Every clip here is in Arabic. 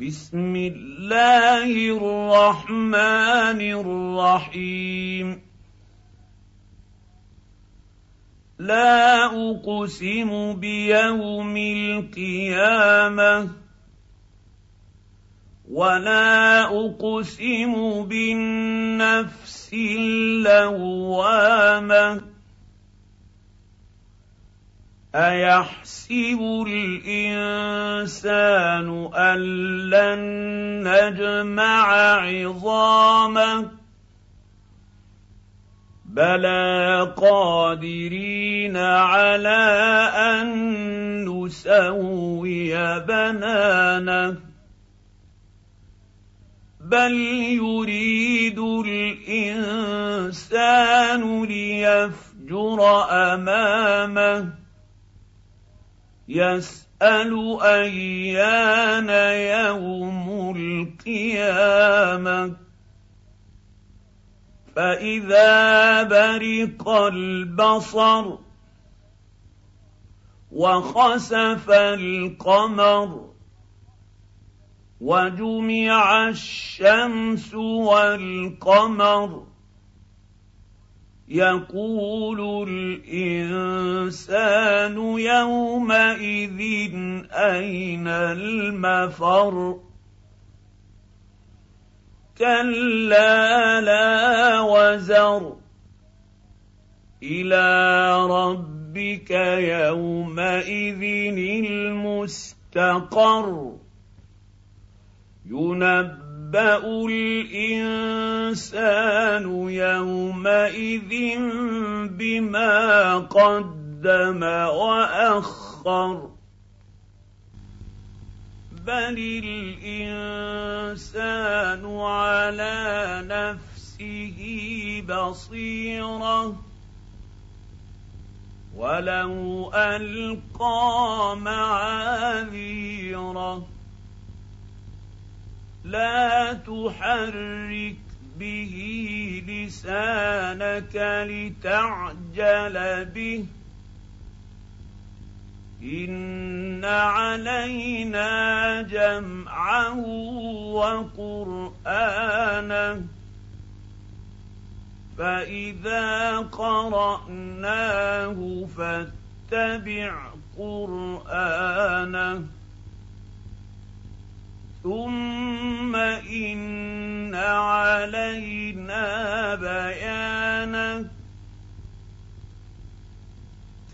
بسم الله الرحمن الرحيم. لا أقسم بيوم القيامة ولا أقسم بالنفس اللوامة أيحسب الإنسان أن لن نجمع عظامه؟ بلى قادرين على أن نسوي بنانه. بل يريد الإنسان ليفجر أمامه. يسأل أيان يوم القيامة. فإذا برق البصر وخسف القمر وجمع الشمس والقمر يقول الإنسان يومئذ أين المفر؟ كلا لا وزر. إلى ربك يومئذ المستقر. ينبئ ينبا الانسان يومئذ بما قدم واخر بل الانسان على نفسه بصيره ولو القى معاذيره لا تحرك به لسانك لتعجل به. إن علينا جمعه وقرآنه. فإذا قرأناه فاتبع قرآنه. ثم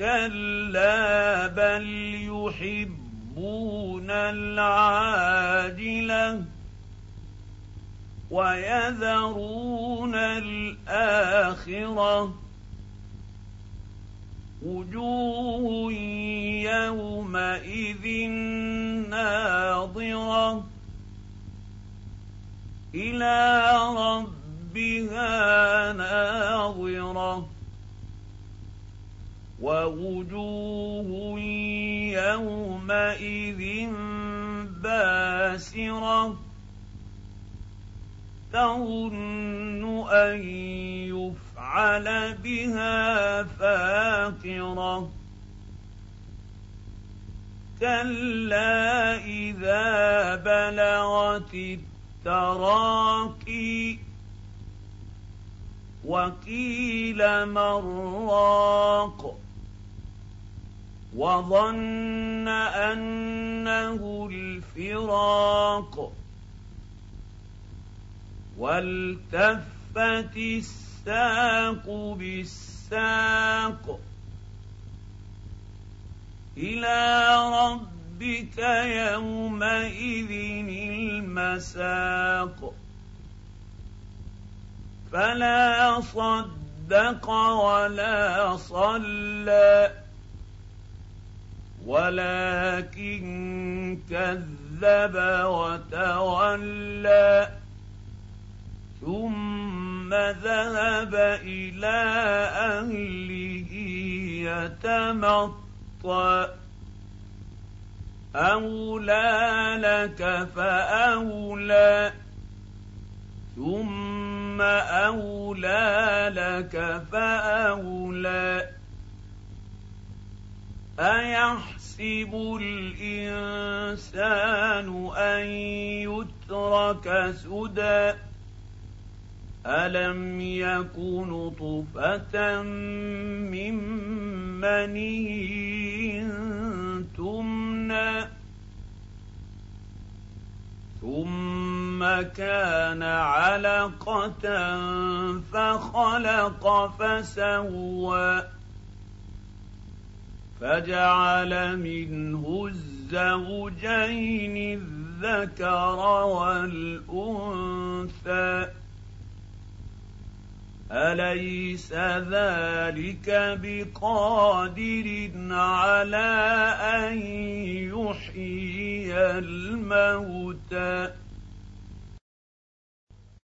كلا بل يحبون العاجله ويذرون الاخره وجوه يومئذ ناظره إلى ربها ناظره ووجوه يومئذ باسرة تظن أن يفعل بها فاقرة. كلا إذا بلغت التراقي وقيل مراق وظن انه الفراق والتفت الساق بالساق إلى رب ربك يومئذ المساق فلا صدق ولا صلى ولكن كذب وتولى ثم ذهب إلى أهله يتمطى. أولى لك فأولى ثم أولى لك فأولى. أيحسب الإنسان الانسان ان يترك سدى الم يك نطفه من مني تمنى ثم كان علقه فخلق فسوى فجعل منه الزوجين الذكر والأنثى. أليس ذلك بقادر على أن يحيي الموتى؟